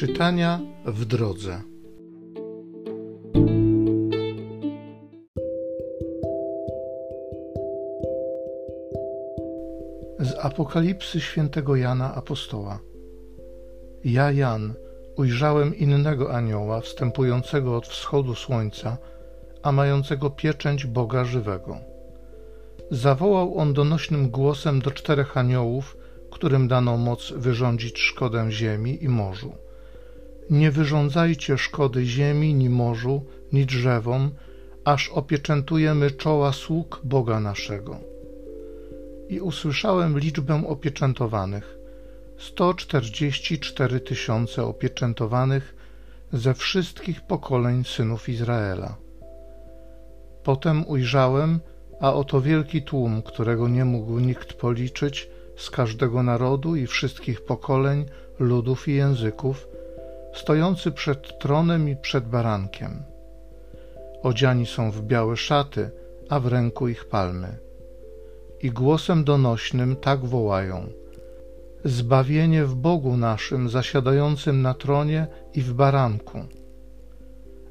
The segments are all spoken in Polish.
Czytania w drodze. Z Apokalipsy świętego Jana Apostoła. Ja, Jan, ujrzałem innego anioła wstępującego od wschodu słońca, a mającego pieczęć Boga żywego. Zawołał on donośnym głosem do czterech aniołów, którym dano moc wyrządzić szkodę ziemi i morzu. Nie wyrządzajcie szkody ziemi, ni morzu, ni drzewom, aż opieczętujemy czoła sług Boga naszego. I usłyszałem liczbę opieczętowanych: 144 tysiące opieczętowanych ze wszystkich pokoleń synów Izraela. Potem ujrzałem, a oto wielki tłum, którego nie mógł nikt policzyć, z każdego narodu i wszystkich pokoleń, ludów i języków, stojący przed tronem i przed barankiem. Odziani są w białe szaty, a w ręku ich palmy. I głosem donośnym tak wołają: Zbawienie w Bogu naszym, zasiadającym na tronie i w baranku.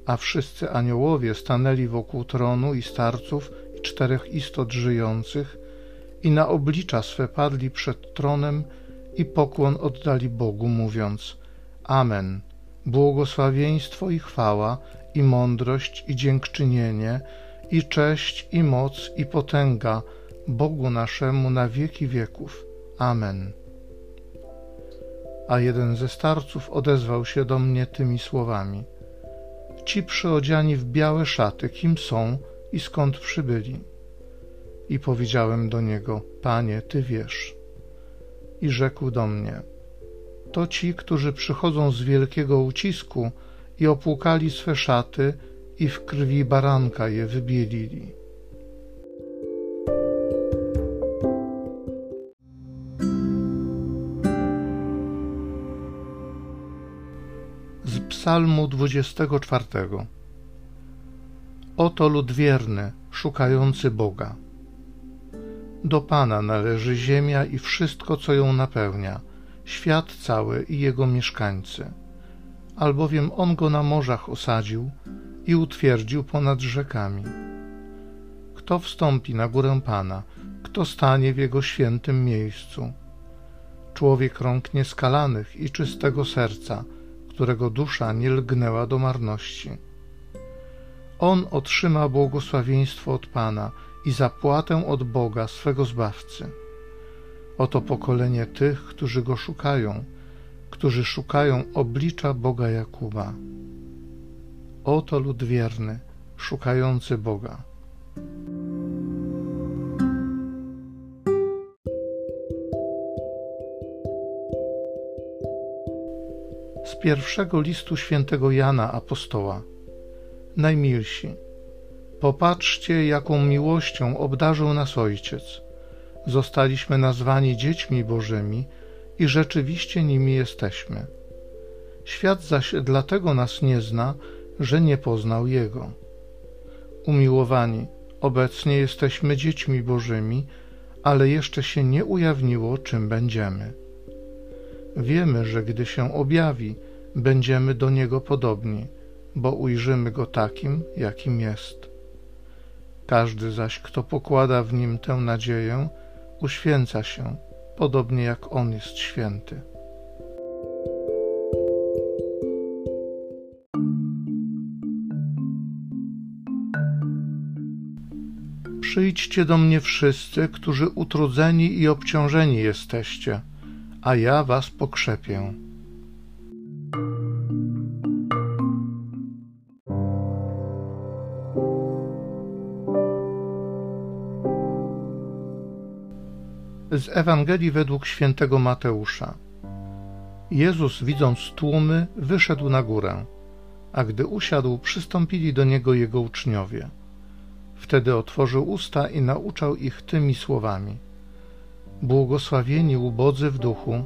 A wszyscy aniołowie stanęli wokół tronu i starców i czterech istot żyjących i na oblicza swe padli przed tronem i pokłon oddali Bogu, mówiąc: Amen. Błogosławieństwo i chwała, i mądrość, i dziękczynienie, i cześć, i moc, i potęga Bogu naszemu na wieki wieków. Amen. A jeden ze starców odezwał się do mnie tymi słowami: Ci przyodziani w białe szaty, kim są i skąd przybyli? I powiedziałem do niego: Panie, ty wiesz. I rzekł do mnie: To ci, którzy przychodzą z wielkiego ucisku i opłukali swe szaty i w krwi baranka je wybielili. Z Psalmu 24. Oto lud wierny, szukający Boga. Do Pana należy ziemia i wszystko, co ją napełnia, świat cały i jego mieszkańcy. Albowiem On go na morzach osadził i utwierdził ponad rzekami. Kto wstąpi na górę Pana, kto stanie w Jego świętym miejscu? Człowiek rąk nieskalanych i czystego serca, którego dusza nie lgnęła do marności. On otrzyma błogosławieństwo od Pana i zapłatę od Boga, swego Zbawcy. Oto pokolenie tych, którzy Go szukają, którzy szukają oblicza Boga Jakuba. Oto lud wierny, szukający Boga. Z pierwszego listu świętego Jana Apostoła. Najmilsi, Popatrzcie, jaką miłością obdarzył nas Ojciec. Zostaliśmy nazwani dziećmi Bożymi i rzeczywiście nimi jesteśmy. Świat zaś dlatego nas nie zna, że nie poznał Jego. Umiłowani, obecnie jesteśmy dziećmi Bożymi, ale jeszcze się nie ujawniło, czym będziemy. Wiemy, że gdy się objawi, będziemy do Niego podobni, bo ujrzymy Go takim, jakim jest. Każdy zaś, kto pokłada w nim tę nadzieję, uświęca się, podobnie jak on jest święty. Przyjdźcie do mnie wszyscy, którzy utrudzeni i obciążeni jesteście, a ja was pokrzepię. Z Ewangelii według świętego Mateusza. Jezus, widząc tłumy, wyszedł na górę, a gdy usiadł, przystąpili do niego jego uczniowie. Wtedy otworzył usta i nauczał ich tymi słowami: Błogosławieni ubodzy w duchu,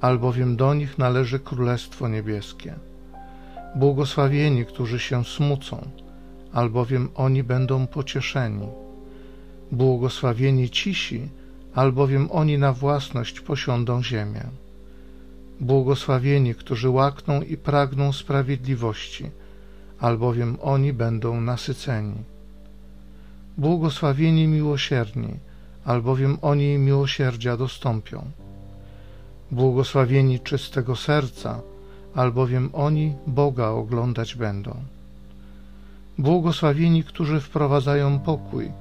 albowiem do nich należy Królestwo Niebieskie. Błogosławieni, którzy się smucą, albowiem oni będą pocieszeni. Błogosławieni cisi, albowiem oni na własność posiądą ziemię. Błogosławieni, którzy łakną i pragną sprawiedliwości, albowiem oni będą nasyceni. Błogosławieni miłosierni, albowiem oni miłosierdzia dostąpią. Błogosławieni czystego serca, albowiem oni Boga oglądać będą. Błogosławieni, którzy wprowadzają pokój,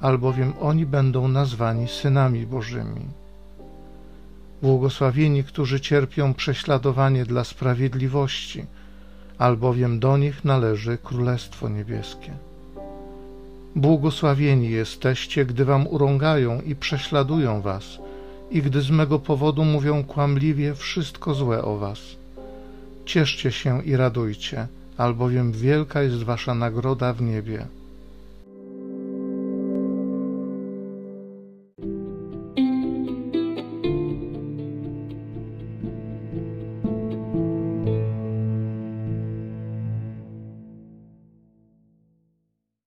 albowiem oni będą nazwani synami Bożymi. Błogosławieni, którzy cierpią prześladowanie dla sprawiedliwości, albowiem do nich należy Królestwo Niebieskie. Błogosławieni jesteście, gdy wam urągają i prześladują was, i gdy z mego powodu mówią kłamliwie wszystko złe o was. Cieszcie się i radujcie, albowiem wielka jest wasza nagroda w niebie